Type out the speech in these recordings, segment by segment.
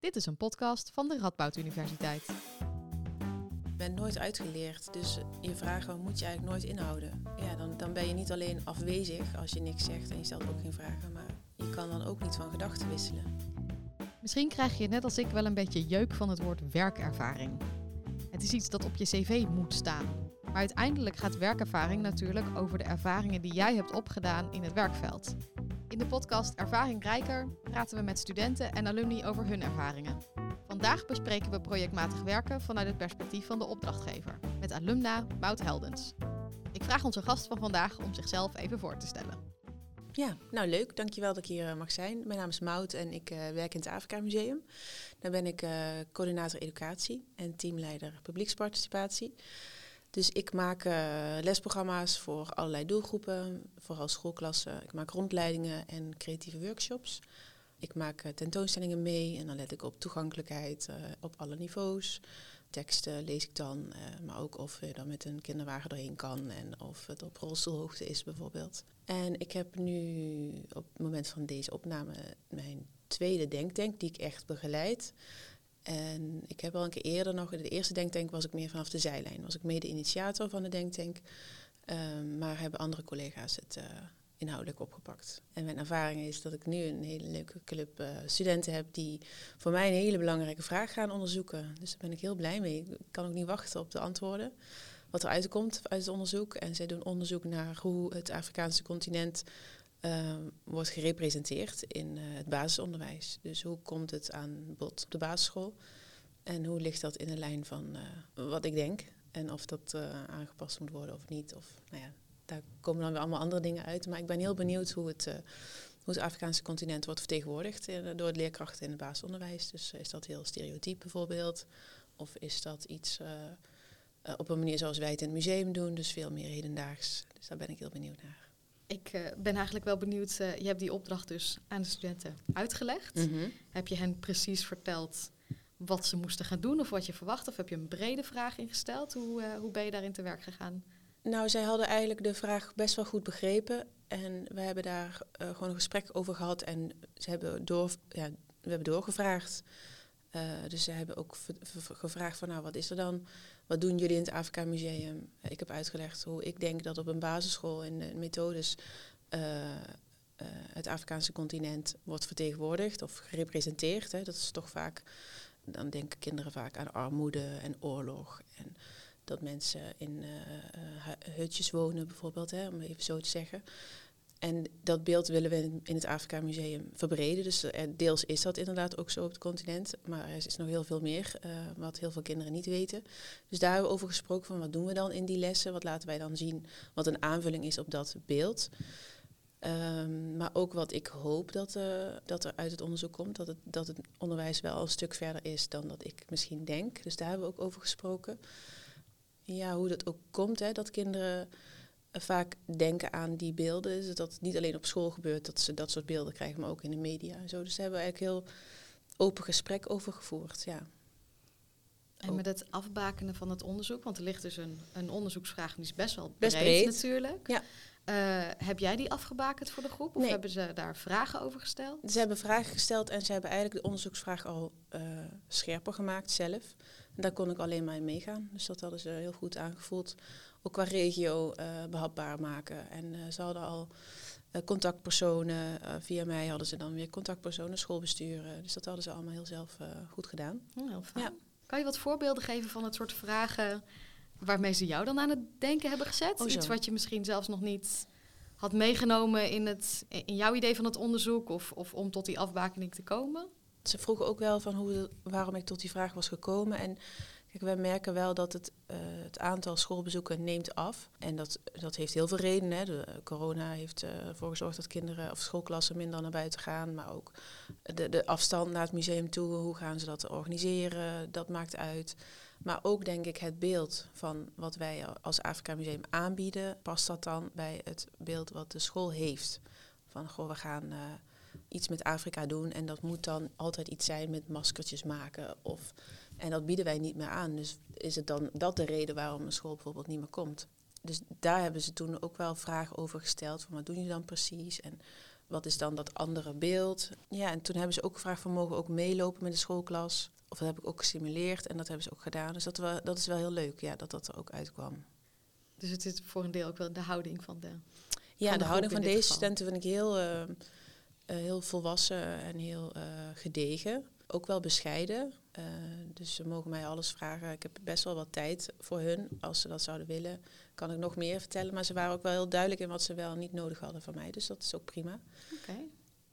Dit is een podcast van de Radboud Universiteit. Je bent nooit uitgeleerd, dus je vragen moet je eigenlijk nooit inhouden. Ja, dan, dan ben je niet alleen afwezig als je niks zegt en je stelt ook geen vragen, maar je kan dan ook niet van gedachten wisselen. Misschien krijg je net als ik wel een beetje jeuk van het woord werkervaring. Het is iets dat op je cv moet staan. Maar uiteindelijk gaat werkervaring natuurlijk over de ervaringen die jij hebt opgedaan in het werkveld. In de podcast Ervaring Rijker praten we met studenten en alumni over hun ervaringen. Vandaag bespreken we projectmatig werken vanuit het perspectief van de opdrachtgever, met alumna Mout Heldens. Ik vraag onze gast van vandaag om zichzelf even voor te stellen. Ja, nou leuk. Dankjewel dat ik hier eh, mag zijn. Mijn naam is Mout en ik uh, werk in het Afrika Museum. Daar ben ik uh, coördinator educatie en teamleider publieksparticipatie. Dus ik maak uh, lesprogramma's voor allerlei doelgroepen, vooral schoolklassen. Ik maak rondleidingen en creatieve workshops. Ik maak uh, tentoonstellingen mee en dan let ik op toegankelijkheid uh, op alle niveaus. Teksten lees ik dan, maar ook of je dan met een kinderwagen doorheen kan en of het op rolstoelhoogte is bijvoorbeeld. En ik heb nu op het moment van deze opname mijn tweede denktank die ik echt begeleid. En ik heb al een keer eerder nog, de eerste denktank was ik meer vanaf de zijlijn. Was ik mede-initiator van de denktank. Um, maar hebben andere collega's het uh, inhoudelijk opgepakt. En mijn ervaring is dat ik nu een hele leuke club uh, studenten heb die voor mij een hele belangrijke vraag gaan onderzoeken. Dus daar ben ik heel blij mee. Ik kan ook niet wachten op de antwoorden. Wat er uitkomt uit het onderzoek. En zij doen onderzoek naar hoe het Afrikaanse continent uh, wordt gerepresenteerd in uh, het basisonderwijs. Dus hoe komt het aan bod op de basisschool? En hoe ligt dat in de lijn van uh, wat ik denk? En of dat aangepast moet worden of niet. Of, nou ja, daar komen dan weer allemaal andere dingen uit. Maar ik ben heel benieuwd hoe het, hoe het Afrikaanse continent wordt vertegenwoordigd door het leerkrachten in het basisonderwijs. Dus is dat heel stereotyp bijvoorbeeld? Of is dat iets op een manier zoals wij het in het museum doen, dus veel meer hedendaags? Dus daar ben ik heel benieuwd naar. Ik uh, ben eigenlijk wel benieuwd. Uh, je hebt die opdracht dus aan de studenten uitgelegd. Mm -hmm. Heb je hen precies verteld wat ze moesten gaan doen of wat je verwacht? Of heb je een brede vraag ingesteld? Hoe, uh, hoe ben je daarin te werk gegaan? Nou, zij hadden eigenlijk de vraag best wel goed begrepen. En we hebben daar gewoon een gesprek over gehad. En ze hebben door, ja, we hebben doorgevraagd. Uh, dus ze hebben ook gevraagd van nou, wat is er dan? Wat doen jullie in het Afrika Museum? Ik heb uitgelegd hoe ik denk dat op een basisschool de methodes uh, uh, het Afrikaanse continent wordt vertegenwoordigd of gerepresenteerd. Hè. Dat is toch vaak, dan denken kinderen vaak aan armoede en oorlog. En dat mensen in hutjes wonen bijvoorbeeld, hè, om even zo te zeggen. En dat beeld willen we in het Afrika Museum verbreden. Dus deels is dat inderdaad ook zo op het continent. Maar er is nog heel veel meer uh, wat heel veel kinderen niet weten. Dus daar hebben we over gesproken van wat doen we dan in die lessen? Wat laten wij dan zien wat een aanvulling is op dat beeld? Um, maar ook wat ik hoop dat, uh, dat er uit het onderzoek komt. Dat het, dat het onderwijs wel een stuk verder is dan dat ik misschien denk. Dus daar hebben we ook over gesproken. Ja, hoe dat ook komt, hè, dat kinderen vaak denken aan die beelden. Dus dat het niet alleen op school gebeurt dat ze dat soort beelden krijgen, maar ook in de media en zo. Dus daar hebben we eigenlijk heel open gesprek over gevoerd, ja. En met het afbakenen van het onderzoek, want er ligt dus een, een onderzoeksvraag, die is best wel best breed, breed. natuurlijk. Ja. Uh, heb jij die afgebakend voor de groep of nee. hebben ze daar vragen over gesteld? Ze hebben vragen gesteld en ze hebben eigenlijk de onderzoeksvraag al uh, scherper gemaakt zelf. En daar kon ik alleen maar in meegaan. Dus dat hadden ze heel goed aangevoeld. Ook qua regio uh, behapbaar maken. En ze hadden al contactpersonen. via mij hadden ze dan weer contactpersonen, schoolbesturen. Dus dat hadden ze allemaal heel zelf goed gedaan. Oh, heel fijn. Ja. Kan je wat voorbeelden geven van het soort vragen waarmee ze jou dan aan het denken hebben gezet? Oh, Iets wat je misschien zelfs nog niet had meegenomen in, het, in jouw idee van het onderzoek of, of om tot die afbakening te komen? Ze vroegen ook wel van hoe, waarom ik tot die vraag was gekomen. En kijk, wij merken wel dat het, uh, het aantal schoolbezoeken neemt af. En dat, dat heeft heel veel redenen. De, corona heeft uh, ervoor gezorgd dat kinderen of schoolklassen minder naar buiten gaan. Maar ook de, de afstand naar het museum toe, hoe gaan ze dat organiseren, dat maakt uit. Maar ook denk ik het beeld van wat wij als Afrika Museum aanbieden, past dat dan bij het beeld wat de school heeft. Van goh, we gaan iets met Afrika doen en dat moet dan altijd iets zijn met maskertjes maken. Of, en dat bieden wij niet meer aan. Dus is het dan dat de reden waarom een school bijvoorbeeld niet meer komt? Dus daar hebben ze toen ook wel vragen over gesteld. Van wat doen jullie dan precies? En wat is dan dat andere beeld? Ja, en toen hebben ze ook gevraagd van mogen we ook meelopen met de schoolklas. Of dat heb ik ook gestimuleerd en dat hebben ze ook gedaan. Dus dat, dat is wel heel leuk, ja, dat dat er ook uitkwam. Dus het zit voor een deel ook wel de houding van de. Ja, van de, de houding van deze geval. studenten vind ik heel, eh, eh, heel volwassen en heel eh, gedegen. Ook wel bescheiden. Eh, dus ze mogen mij alles vragen. Ik heb best wel wat tijd voor hun. Als ze dat zouden willen, kan ik nog meer vertellen. Maar ze waren ook wel heel duidelijk in wat ze wel niet nodig hadden van mij. Dus dat is ook prima. Oké.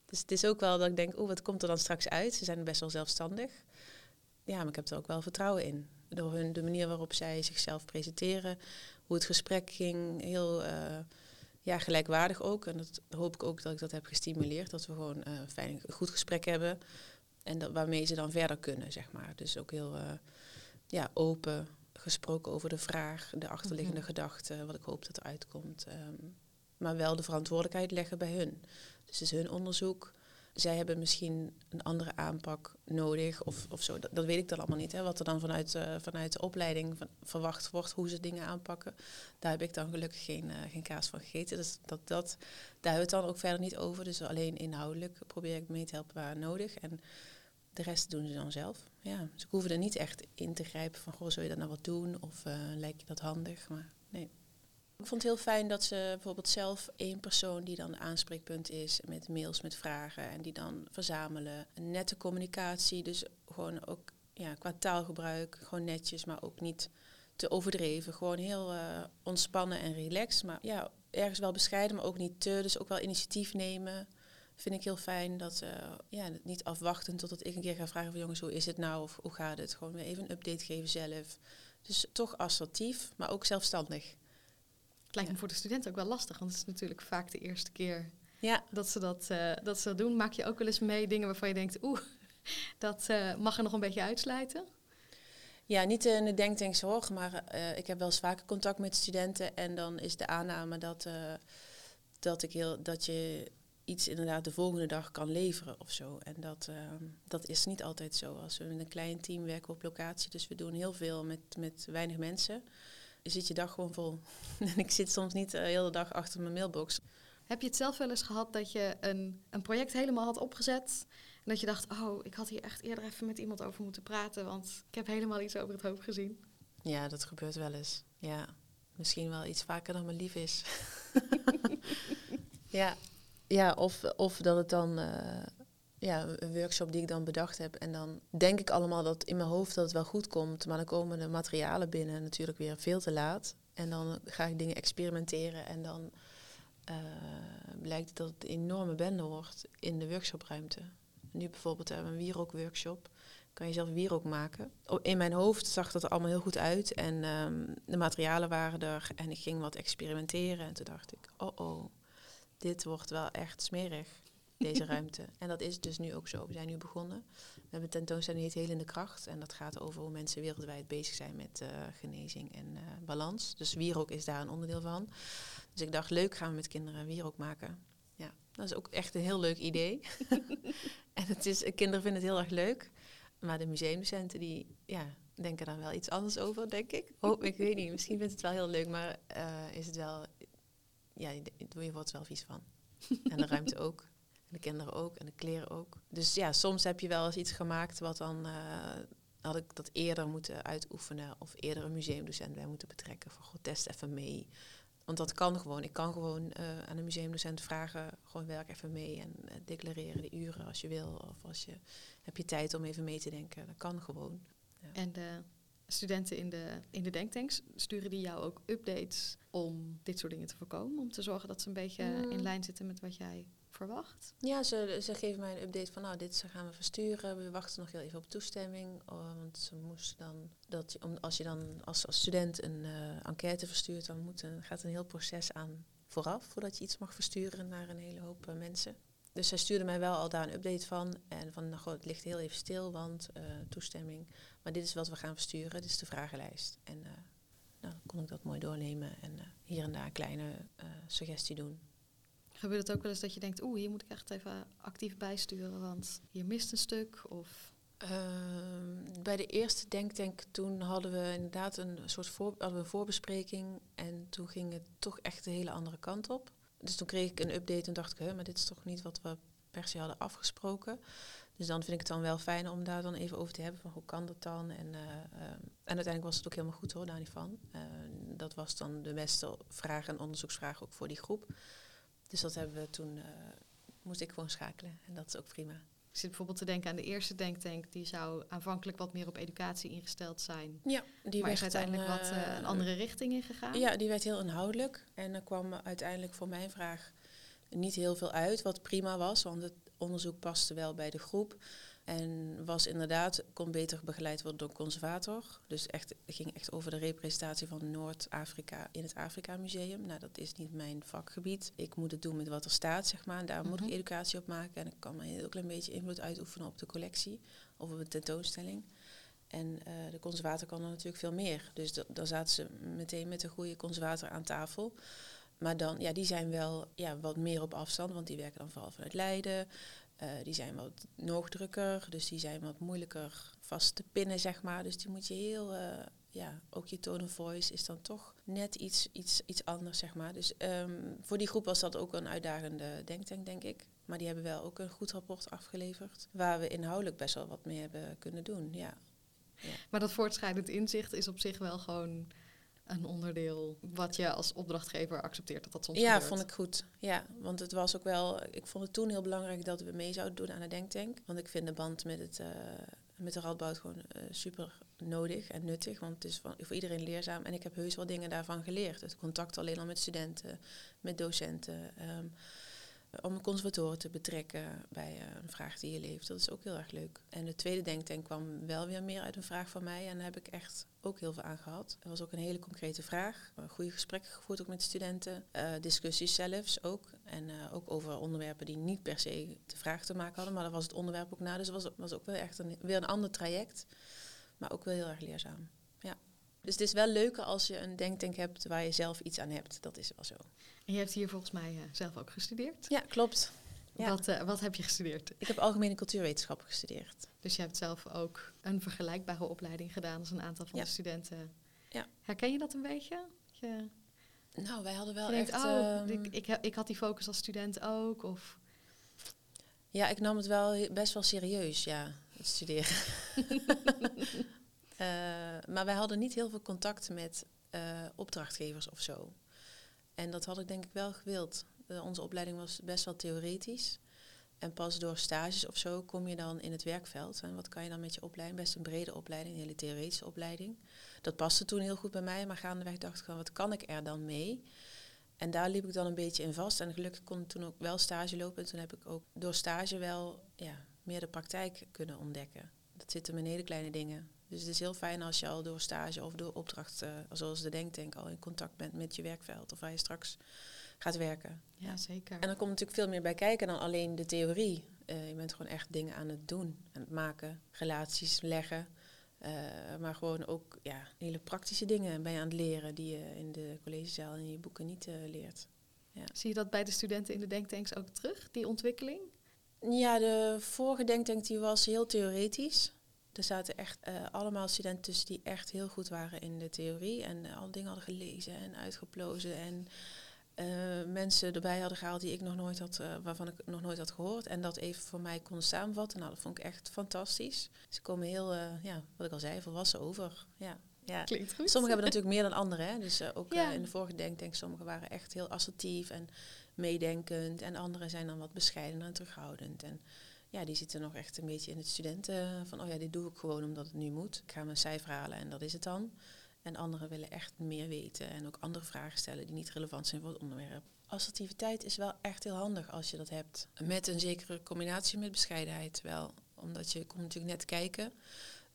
Dus het is ook wel dat ik denk, oeh, wat komt er dan straks uit? Ze zijn best wel zelfstandig. Ja, maar ik heb er ook wel vertrouwen in. Door hun, de manier waarop zij zichzelf presenteren, hoe het gesprek ging, heel eh, ja, gelijkwaardig ook. En dat hoop ik ook dat ik dat heb gestimuleerd. Dat we gewoon eh, fijn, een goed gesprek hebben. En dat, waarmee ze dan verder kunnen, zeg maar. Dus ook heel eh, ja, open gesproken over de vraag, de achterliggende Mhm. gedachte, wat ik hoop dat eruit komt. Ehm, maar wel de verantwoordelijkheid leggen bij hun. Dus het is hun onderzoek. Zij hebben misschien een andere aanpak nodig of, of zo. Dat, dat weet ik dan allemaal niet. Hè. Wat er dan vanuit, eh, vanuit de opleiding van, verwacht wordt, hoe ze dingen aanpakken. Daar heb ik dan gelukkig geen, eh, geen kaas van gegeten. Dus dat, dat, daar hebben we het dan ook verder niet over. Dus alleen inhoudelijk probeer ik mee te helpen waar nodig. En de rest doen ze dan zelf. Ja, dus ik hoef er niet echt in te grijpen van, goh, zou je dat nou wat doen? Of eh, lijkt je dat handig? Maar nee. Ik vond het heel fijn dat ze bijvoorbeeld zelf één persoon die dan de aanspreekpunt is met mails met vragen en die dan verzamelen. Een nette communicatie, dus gewoon ook ja, qua taalgebruik, gewoon netjes, maar ook niet te overdreven. Gewoon heel eh, ontspannen en relaxed, maar ja, ergens wel bescheiden, maar ook niet te. Dus ook wel initiatief nemen. Vind ik heel fijn dat uh, ja, niet afwachten totdat ik een keer ga vragen van jongens, hoe is het nou? Of hoe gaat het? Gewoon weer even een update geven zelf. Dus toch assertief, maar ook zelfstandig. Het lijkt me voor de studenten ook wel lastig, want het is natuurlijk vaak de eerste keer Ja, dat ze dat, eh, dat ze dat doen. Maak je ook wel eens mee dingen waarvan je denkt, oeh, dat eh, mag er nog een beetje uitsluiten? Ja, niet in de denktank zorg, maar ik heb wel eens vaker contact met studenten en dan is de aanname dat, dat, ik heel, dat je iets inderdaad de volgende dag kan leveren of zo. En dat, uh, dat is niet altijd zo. Als we met een klein team werken op locatie, dus we doen heel veel met, met weinig mensen, zit je dag gewoon vol. en ik zit soms niet de hele dag achter mijn mailbox. Heb je het zelf wel eens gehad dat je een, een project helemaal had opgezet en dat je dacht, oh, ik had hier echt eerder even met iemand over moeten praten, want ik heb helemaal iets over het hoofd gezien. Ja, dat gebeurt wel eens. Ja, misschien wel iets vaker dan me lief is. ja, ja of, of dat het dan, uh, ja, een workshop die ik dan bedacht heb. En dan denk ik allemaal dat in mijn hoofd dat het wel goed komt. Maar dan komen de materialen binnen natuurlijk weer veel te laat. En dan ga ik dingen experimenteren en dan uh, blijkt dat het een enorme bende wordt in de workshopruimte. Nu bijvoorbeeld hebben we een wierook-workshop. Kan je zelf wierook maken. In mijn hoofd zag dat er allemaal heel goed uit. En um, de materialen waren er. En ik ging wat experimenteren. En toen dacht ik, oh oh, dit wordt wel echt smerig, deze ruimte. En dat is dus nu ook zo. We zijn nu begonnen. We hebben een tentoonstelling die heet Heel in de Kracht. En dat gaat over hoe mensen wereldwijd bezig zijn met uh, genezing en uh, balans. Dus wierook is daar een onderdeel van. Dus ik dacht, leuk gaan we met kinderen wierook maken. Ja, dat is ook echt een heel leuk idee. en het is, kinderen vinden het heel erg leuk. Maar de museumdocenten die ja, denken daar wel iets anders over, denk ik. Oh, ik weet niet, misschien vindt het wel heel leuk, maar uh, is het wel... Ja, je wordt er wel vies van. En de ruimte ook. En de kinderen ook. En de kleren ook. Dus ja, soms heb je wel eens iets gemaakt wat dan... Uh, had ik dat eerder moeten uitoefenen. Of eerder een museumdocent bij moeten betrekken. Van, god, test even mee. Want dat kan gewoon. Ik kan gewoon uh, aan een museumdocent vragen, gewoon werk even mee en uh, declareren de uren als je wil. Of als je, heb je tijd om even mee te denken. Dat kan gewoon. En de studenten in de, in de denktanks, sturen die jou ook updates om dit soort dingen te voorkomen? Om te zorgen dat ze een beetje mm. in lijn zitten met wat jij verwacht? Ja, ze, ze geven mij een update van, nou, dit gaan we versturen. We wachten nog heel even op toestemming. Oh, want ze moesten dan, dat je, om, als je dan als, als student een uh, enquête verstuurt, dan moet een, gaat een heel proces aan vooraf, voordat je iets mag versturen naar een hele hoop uh, mensen. Dus zij stuurde mij wel al daar een update van. En van, nou, goh, het ligt heel even stil, want uh, toestemming. Maar dit is wat we gaan versturen, dit is de vragenlijst. En uh, nou, dan kon ik dat mooi doornemen en uh, hier en daar een kleine suggestie doen. Gebeurt het ook wel eens dat je denkt, oeh, hier moet ik echt even actief bijsturen, want hier mist een stuk? Of uh, bij de eerste denktank toen hadden we inderdaad een soort voor, hadden we een voorbespreking en toen ging het toch echt de hele andere kant op. dus toen kreeg ik een update en dacht ik, maar dit is toch niet wat we per se hadden afgesproken. Dus dan vind ik het dan wel fijn om daar dan even over te hebben van hoe kan dat dan? En, uh, en uiteindelijk was het ook helemaal goed hoor, daar niet van. Uh, dat was dan de beste vraag en onderzoeksvraag ook voor die groep. Dus dat hebben we toen, moest ik gewoon schakelen en dat is ook prima. Ik zit bijvoorbeeld te denken aan de eerste denktank. Die zou aanvankelijk wat meer op educatie ingesteld zijn. Ja, die maar is uiteindelijk wat uh, een andere richting ingegaan. Ja, die werd heel inhoudelijk. En er kwam uiteindelijk voor mijn vraag niet heel veel uit. Wat prima was, want het onderzoek paste wel bij de groep. En was inderdaad, kon beter begeleid worden door een conservator. Dus echt, het ging echt over de representatie van Noord-Afrika in het Afrika Museum. Nou, dat is niet mijn vakgebied. Ik moet het doen met wat er staat, zeg maar. En daar moet ik mhm. educatie op maken. En ik kan een heel klein beetje invloed uitoefenen op de collectie of op een tentoonstelling. En uh, de conservator kan er natuurlijk veel meer. Dus daar zaten ze meteen met een goede conservator aan tafel. Maar dan, ja, die zijn wel ja, wat meer op afstand, want die werken dan vooral vanuit Leiden. Uh, die zijn wat nog drukker, dus die zijn wat moeilijker vast te pinnen, zeg maar. Dus die moet je heel, uh, ja, ook je tone of voice is dan toch net iets, iets, iets anders, zeg maar. Dus um, voor die groep was dat ook een uitdagende denktank, denk ik. Maar die hebben wel ook een goed rapport afgeleverd, waar we inhoudelijk best wel wat mee hebben kunnen doen, ja. ja. Maar dat voortschrijdend inzicht is op zich wel gewoon een onderdeel wat je als opdrachtgever accepteert dat dat soms Ja, vond ik goed. Ja, want het was ook wel... Ik vond het toen heel belangrijk dat we mee zouden doen aan de denktank. Want ik vind de band met, het, uh, met de Radboud gewoon uh, super nodig en nuttig. Want het is van, voor iedereen leerzaam. En ik heb heus wel dingen daarvan geleerd. Het contact alleen al met studenten, met docenten... Um, om conservatoren te betrekken bij eh, een vraag die je leeft. Dat is ook heel erg leuk. En de tweede denktank kwam wel weer meer uit een vraag van mij. En heb ik echt ook heel veel aan gehad. Het was ook een hele concrete vraag. Goede gesprekken gevoerd ook met studenten. Uh, discussies zelfs ook. En uh, ook over onderwerpen die niet per se de vraag te maken hadden. Maar daar was het onderwerp ook na. Dus het was, was ook wel echt een, weer een ander traject. Maar ook wel heel erg leerzaam. Ja. Dus het is wel leuker als je een denktank hebt waar je zelf iets aan hebt. Dat is wel zo. En je hebt hier volgens mij uh, zelf ook gestudeerd? Ja, klopt. Ja. Wat, wat heb je gestudeerd? Ik heb algemene cultuurwetenschappen gestudeerd. Dus je hebt zelf ook een vergelijkbare opleiding gedaan als een aantal van ja. de studenten. Ja. Herken je dat een beetje? Je nou, wij hadden wel denkt, echt... Oh, um, ik, ik, ik, had die focus als student ook, of... Ja, ik nam het wel best wel serieus, ja, het studeren. uh, maar wij hadden niet heel veel contact met uh, opdrachtgevers of zo. En dat had ik denk ik wel gewild. Uh, onze opleiding was best wel theoretisch. En pas door stages of zo kom je dan in het werkveld. En wat kan je dan met je opleiding? Best een brede opleiding, een hele theoretische opleiding. Dat paste toen heel goed bij mij, maar gaandeweg dacht ik gewoon, wat kan ik er dan mee? En daar liep ik dan een beetje in vast. En gelukkig kon ik toen ook wel stage lopen. En toen heb ik ook door stage wel ja, meer de praktijk kunnen ontdekken. Dat zit hem in kleine dingen. Dus het is heel fijn als je al door stage of door opdracht, uh, zoals de Denktank, al in contact bent met je werkveld. Of waar je straks gaat werken. Ja, zeker. En er komt natuurlijk veel meer bij kijken dan alleen de theorie. Uh, je bent gewoon echt dingen aan het doen, aan het maken, relaties leggen. Uh, maar gewoon ook ja, hele praktische dingen ben je aan het leren die je in de collegezaal en in je boeken niet uh, leert. Ja. Zie je dat bij de studenten in de denktanks ook terug, die ontwikkeling? Ja, de vorige denktank die was heel theoretisch. Er zaten echt uh, allemaal studenten tussen die echt heel goed waren in de theorie. En al dingen hadden gelezen en uitgeplozen. En uh, mensen erbij hadden gehaald die ik nog nooit had, waarvan ik nog nooit had gehoord. En dat even voor mij kon samenvatten. Nou, dat vond ik echt fantastisch. Ze komen heel, ja, wat ik al zei, volwassen over. Ja. Ja. Klinkt goed. Sommigen hebben natuurlijk meer dan anderen. Hè. Dus ook ja. in de vorige denktank, sommigen waren echt heel assertief en meedenkend. En anderen zijn dan wat bescheidener en terughoudend. En ja, die zitten nog echt een beetje in het studenten van, oh ja, dit doe ik gewoon omdat het nu moet. Ik ga mijn cijfer halen en dat is het dan. En anderen willen echt meer weten en ook andere vragen stellen die niet relevant zijn voor het onderwerp. Assertiviteit is wel echt heel handig als je dat hebt. Met een zekere combinatie met bescheidenheid wel. Omdat je komt natuurlijk net kijken.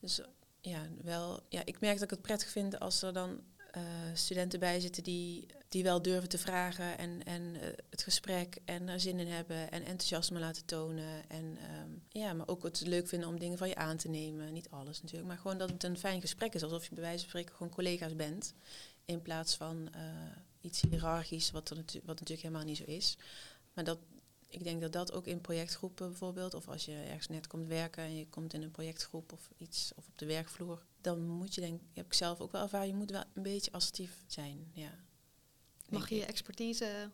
Dus ja, wel, ja, ik merk dat ik het prettig vind als er dan uh, studenten bij zitten die, die wel durven te vragen en, en uh, het gesprek en er zin in hebben en enthousiasme laten tonen. En um, ja, maar ook het leuk vinden om dingen van je aan te nemen. Niet alles natuurlijk, maar gewoon dat het een fijn gesprek is. Alsof je bij wijze van spreken gewoon collega's bent. In plaats van uh, iets hiërarchisch, wat, er natu wat natuurlijk helemaal niet zo is. Maar dat, ik denk dat dat ook in projectgroepen bijvoorbeeld, of als je ergens net komt werken en je komt in een projectgroep of iets, of op de werkvloer, dan moet je denk heb ik zelf ook wel ervaren, je moet wel een beetje assertief zijn. Ja. Mag je je expertise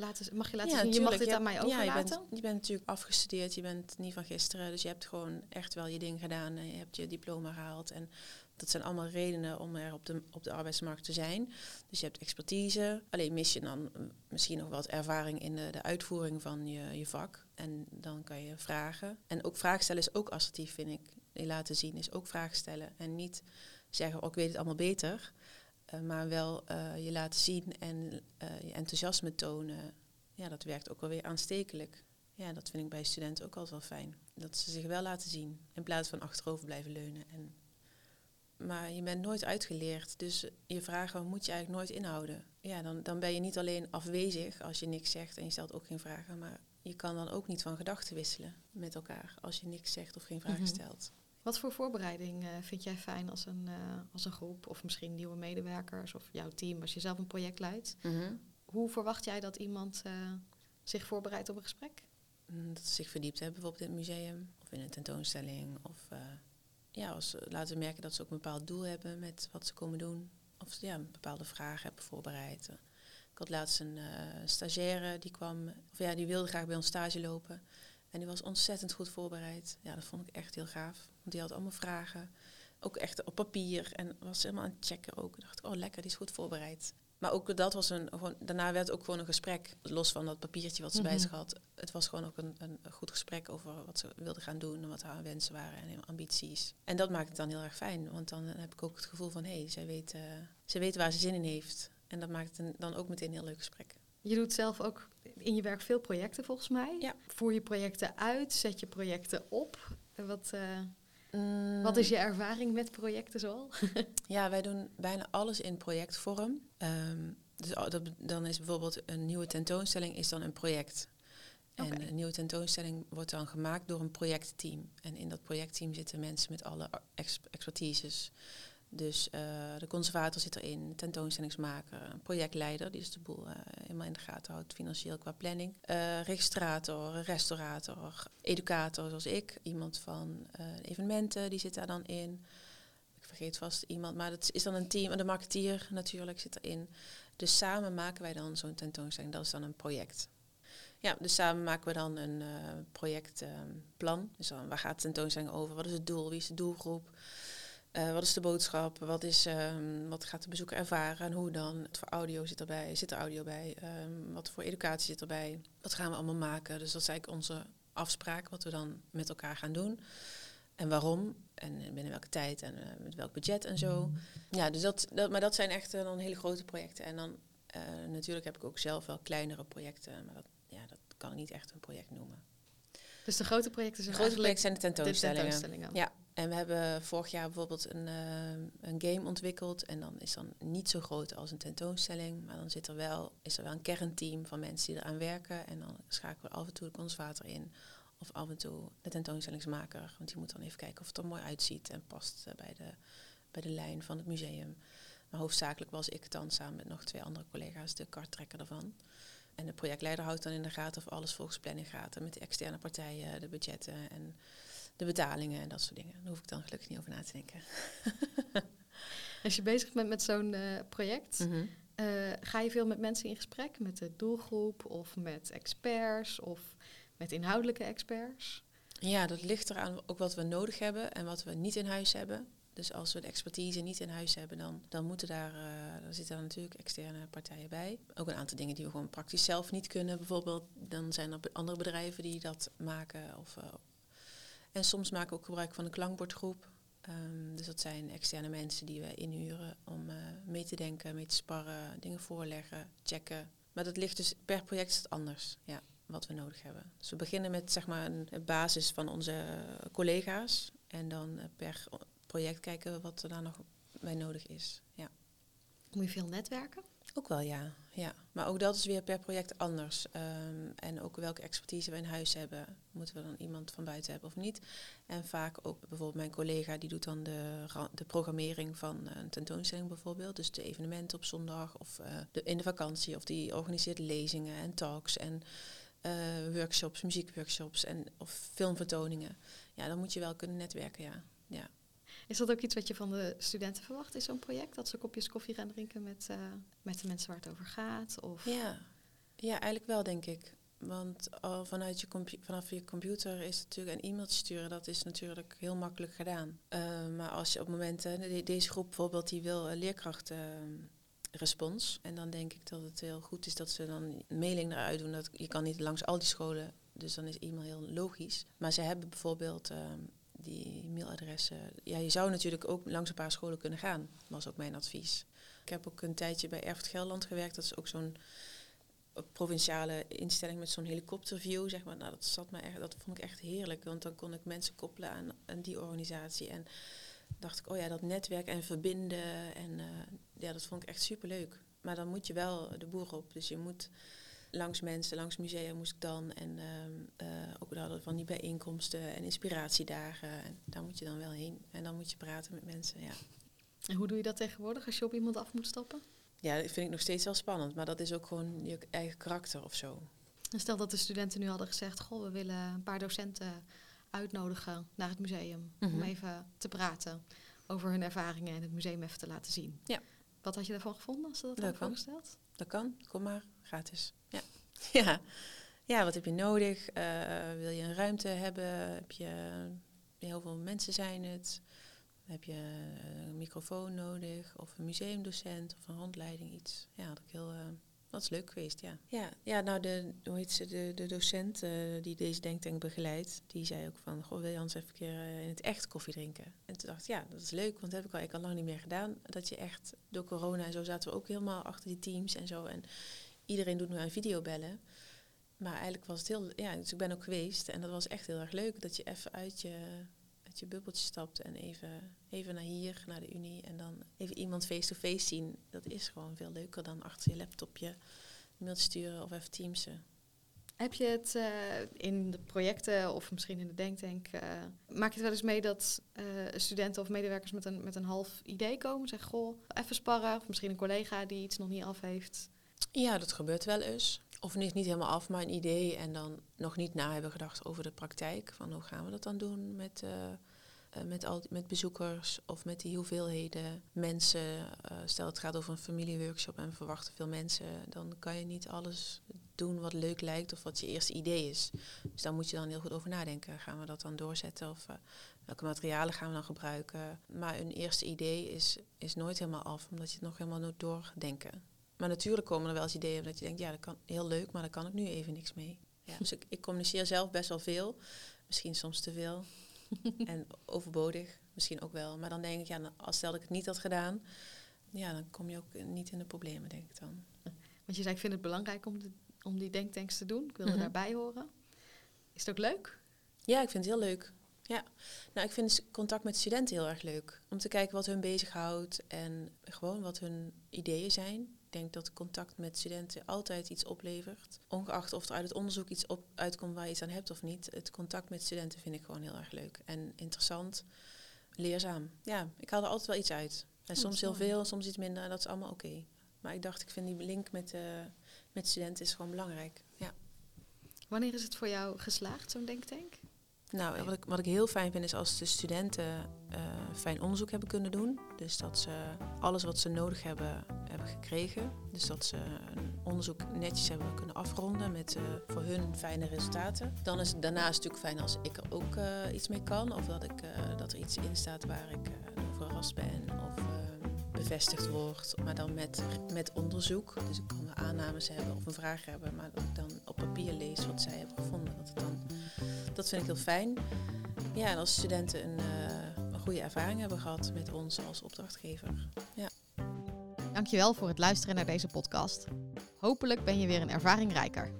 laten, mag je laten zien, je mag dit aan mij overlaten? Ja, je bent, je bent natuurlijk afgestudeerd, je bent niet van gisteren. Dus je hebt gewoon echt wel je ding gedaan. En je hebt je diploma gehaald. En dat zijn allemaal redenen om er op de, op de arbeidsmarkt te zijn. Dus je hebt expertise. Alleen mis je dan misschien nog wat ervaring in de, de uitvoering van je, je vak. En dan kan je vragen. En ook vragen stellen is ook assertief, vind ik. Je laten zien is ook vragen stellen. En niet zeggen, oh, ik weet het allemaal beter. Uh, maar wel uh, je laten zien en uh, je enthousiasme tonen. Ja, dat werkt ook wel weer aanstekelijk. Ja, dat vind ik bij studenten ook altijd wel fijn. Dat ze zich wel laten zien. In plaats van achterover blijven leunen en maar je bent nooit uitgeleerd. Dus je vragen moet je eigenlijk nooit inhouden. Ja, dan, dan ben je niet alleen afwezig als je niks zegt en je stelt ook geen vragen, maar je kan dan ook niet van gedachten wisselen met elkaar als je niks zegt of geen vragen mhm. stelt. Wat voor voorbereiding uh, vind jij fijn als een, uh, als een groep of misschien nieuwe medewerkers of jouw team als je zelf een project leidt? Mhm. Hoe verwacht jij dat iemand uh, zich voorbereidt op een gesprek? Mm, dat ze zich verdiept hebben, bijvoorbeeld in het museum of in een tentoonstelling of ja, als laten merken dat ze ook een bepaald doel hebben met wat ze komen doen. Of ja, bepaalde vragen hebben voorbereid. Ik had laatst een uh, stagiaire die kwam, of ja, die wilde graag bij ons stage lopen. En die was ontzettend goed voorbereid. Ja, dat vond ik echt heel gaaf. Want die had allemaal vragen. Ook echt op papier. En was helemaal aan het checken ook. Ik dacht, oh lekker, die is goed voorbereid. Maar ook dat was een, gewoon, daarna werd ook gewoon een gesprek, los van dat papiertje wat ze bij mhm. zich had. Het was gewoon ook een, een, goed gesprek over wat ze wilde gaan doen en wat haar wensen waren en ambities. En dat maakt het dan heel erg fijn, want dan heb ik ook het gevoel van hé, hey, zij, weet, uh, zij weet waar ze zin in heeft. En dat maakt het dan ook meteen een heel leuk gesprek. Je doet zelf ook in je werk veel projecten volgens mij. Ja. Voer je projecten uit, zet je projecten op. Wat, uh, Mm. Wat is je ervaring met projecten zoal? ja, wij doen bijna alles in projectvorm. Um, dus dan is bijvoorbeeld een nieuwe tentoonstelling is dan een project. En een nieuwe tentoonstelling wordt dan gemaakt door een projectteam. En in dat projectteam zitten mensen met alle expertises. Dus uh, de conservator zit erin, tentoonstellingsmaker, projectleider, die is de boel uh, helemaal in de gaten houdt, financieel qua planning. Uh, registrator, restaurator, educator zoals ik, iemand van evenementen, die zit daar dan in. Ik vergeet vast iemand, maar dat is dan een team. De marketeer natuurlijk zit erin. Dus samen maken wij dan zo'n tentoonstelling, dat is dan een project. Ja, dus samen maken we dan een projectplan. dus dan, waar gaat de tentoonstelling over? Wat is het doel? Wie is de doelgroep? Uh, wat is de boodschap? Wat, is, um, wat gaat de bezoeker ervaren en hoe dan? Wat voor audio zit erbij? Zit er audio bij? Um, wat voor educatie zit erbij? Wat gaan we allemaal maken? Dus dat is eigenlijk onze afspraak, wat we dan met elkaar gaan doen. En waarom? En binnen welke tijd en uh, met welk budget en zo. Ja, dus dat, dat, maar dat zijn echt uh, dan hele grote projecten. En dan natuurlijk heb ik ook zelf wel kleinere projecten, maar dat, ja, dat kan ik niet echt een project noemen. Dus de grote projecten zijn de grote projecten zijn de tentoonstellingen. De tentoonstellingen. Ja, en we hebben vorig jaar bijvoorbeeld een, uh, een game ontwikkeld. En dan is dan niet zo groot als een tentoonstelling. Maar dan zit er wel, is er wel een kernteam van mensen die eraan werken. En dan schakelen we af en toe de conservator in. Of af en toe de tentoonstellingsmaker. Want die moet dan even kijken of het er mooi uitziet en past uh, bij, de, bij de lijn van het museum. Maar hoofdzakelijk was ik dan samen met nog twee andere collega's de karttrekker ervan. En de projectleider houdt dan in de gaten of alles volgens planning gaat. En met de externe partijen, de budgetten en de betalingen en dat soort dingen. Daar hoef ik dan gelukkig niet over na te denken. Als je bezig bent met zo'n uh, project, mhm. eh, ga je veel met mensen in gesprek, met de doelgroep of met experts of met inhoudelijke experts? Ja, dat ligt eraan ook wat we nodig hebben en wat we niet in huis hebben. Dus als we de expertise niet in huis hebben, dan, dan moeten daar, uh, dan zitten er natuurlijk externe partijen bij. Ook een aantal dingen die we gewoon praktisch zelf niet kunnen. Bijvoorbeeld, dan zijn er andere bedrijven die dat maken of en soms maken we ook gebruik van een klankbordgroep. Um, dus dat zijn externe mensen die we inhuren om uh, mee te denken, mee te sparren, dingen voorleggen, checken. Maar dat ligt dus per project is het anders, ja, wat we nodig hebben. Dus we beginnen met zeg maar een basis van onze collega's. En dan uh, per project kijken we wat er daar nog bij nodig is. Ja. Moet je veel netwerken? Ook wel, ja. ja. Maar ook dat is weer per project anders. Um, en ook welke expertise we in huis hebben. Moeten we dan iemand van buiten hebben of niet? En vaak ook bijvoorbeeld mijn collega die doet dan de, de programmering van een tentoonstelling bijvoorbeeld. Dus de evenementen op zondag of uh, de, in de vakantie. Of die organiseert lezingen en talks en uh, workshops, muziekworkshops en of filmvertoningen. Ja, dan moet je wel kunnen netwerken, ja. ja. Is dat ook iets wat je van de studenten verwacht in zo'n project? Dat ze kopjes koffie gaan drinken met, uh, met de mensen waar het over gaat? Of? Ja. Ja, eigenlijk wel, denk ik. Want al vanuit je vanaf je computer is natuurlijk een e-mail sturen, dat is natuurlijk heel makkelijk gedaan. Uh, maar als je op momenten, deze groep bijvoorbeeld, die wil leerkrachten respons. En dan denk ik dat het heel goed is dat ze dan een mailing eruit doen. Dat, je kan niet langs al die scholen, dus dan is e-mail heel logisch. Maar ze hebben bijvoorbeeld ehm, die mailadressen. Ja, je zou natuurlijk ook langs een paar scholen kunnen gaan, was ook mijn advies. Ik heb ook een tijdje bij Erfurt Gelderland gewerkt. Dat is ook zo'n provinciale instelling met zo'n helikopterview, zeg maar. Nou, dat, zat me echt, dat vond ik echt heerlijk, want dan kon ik mensen koppelen aan, die organisatie. En dacht ik, oh ja, dat netwerk en verbinden. En uh, ja, dat vond ik echt superleuk. Maar dan moet je wel de boer op. Dus je moet langs mensen, langs musea moest ik dan. En uh, uh, ook hadden van die bijeenkomsten en inspiratiedagen. En daar moet je dan wel heen. En dan moet je praten met mensen, ja. En hoe doe je dat tegenwoordig als je op iemand af moet stappen? Ja, dat vind ik nog steeds wel spannend. Maar dat is ook gewoon je eigen karakter of zo. En stel dat de studenten nu hadden gezegd... goh, we willen een paar docenten uitnodigen naar het museum. Om mhm. even te praten over hun ervaringen en het museum even te laten zien. Ja. Wat had je daarvan gevonden als ze dat hadden voorgesteld? Dat kan, kom maar, gratis. Ja. ja. ja, wat heb je nodig? Eh, wil je een ruimte hebben? Heb je, heel veel mensen zijn het? Heb je een microfoon nodig? Of een museumdocent of een handleiding, iets? Ja, dat ik heel... Uh, dat is leuk geweest, ja. Ja, ja nou, de, hoe heet ze, de, de docent uh, die deze denktank begeleidt, die zei ook van, goh, wil je eens even een keer uh, in het echt koffie drinken? En toen dacht ik, ja, dat is leuk, want dat heb ik al, ik al lang niet meer gedaan. Dat je echt, door corona en zo zaten we ook helemaal achter die teams en zo. En iedereen doet nu aan videobellen. Maar eigenlijk was het heel, ja, dus ik ben ook geweest en dat was echt heel erg leuk. Dat je even uit je, uit je bubbeltje stapt en even, even naar hier, naar de Unie. En dan even iemand face-to-face zien. Dat is gewoon veel leuker dan achter je laptopje mail sturen of even teamsen. Heb je het uh, in de projecten of misschien in de denktank, uh, maak je het wel eens mee dat uh, studenten of medewerkers met een, met een half idee komen? Zeg, goh, even sparren. Of misschien een collega die iets nog niet af heeft. Ja, dat gebeurt wel eens. Of niet, niet helemaal af, maar een idee en dan nog niet na hebben gedacht over de praktijk. Van hoe gaan we dat dan doen met, uh, met, al, met bezoekers of met die hoeveelheden mensen. Uh, stel het gaat over een familieworkshop en we verwachten veel mensen. Dan kan je niet alles doen wat leuk lijkt of wat je eerste idee is. Dus daar moet je dan heel goed over nadenken. Gaan we dat dan doorzetten of welke materialen gaan we dan gebruiken? Maar een eerste idee is, is nooit helemaal af, omdat je het nog helemaal moet doordenken. Maar natuurlijk komen er wel eens ideeën dat je denkt, ja, dat kan heel leuk, maar daar kan ik nu even niks mee. Ja, dus ik, ik communiceer zelf best wel veel. Misschien soms te veel. en overbodig, misschien ook wel. Maar dan denk ik, ja, als stel ik het niet had gedaan, ja, dan kom je ook niet in de problemen, denk ik dan. Want je zei, ik vind het belangrijk om, de, om die denktanks te doen. Ik wil er mhm. daarbij horen. Is het ook leuk? Ja, ik vind het heel leuk. Ja, nou ik vind contact met studenten heel erg leuk. Om te kijken wat hun bezighoudt en gewoon wat hun ideeën zijn. Ik denk dat contact met studenten altijd iets oplevert. Ongeacht of er uit het onderzoek iets op, uitkomt waar je iets aan hebt of niet. Het contact met studenten vind ik gewoon heel erg leuk. En interessant, leerzaam. Ja, ik haal er altijd wel iets uit. En soms heel veel, soms iets minder. Dat is allemaal oké. Maar ik dacht, ik vind die link met, uh, met studenten is gewoon belangrijk. Ja. Wanneer is het voor jou geslaagd, zo'n denktank? Nou, wat ik, wat ik heel fijn vind is als de studenten uh, fijn onderzoek hebben kunnen doen. Dus dat ze alles wat ze nodig hebben, hebben gekregen. Dus dat ze een onderzoek netjes hebben kunnen afronden met uh, voor hun fijne resultaten. Dan is het daarnaast natuurlijk fijn als ik er ook uh, iets mee kan. Of dat, ik, dat er iets in staat waar ik verrast ben. Of bevestigd wordt, maar dan met, met onderzoek. Dus ik kan aannames hebben of een vraag hebben, maar dat ik dan op papier lees wat zij hebben gevonden. Dat, het dan, dat vind ik heel fijn. Ja, en als studenten een, uh, een goede ervaring hebben gehad met ons als opdrachtgever. Ja. Dankjewel voor het luisteren naar deze podcast. Hopelijk ben je weer een ervaring rijker.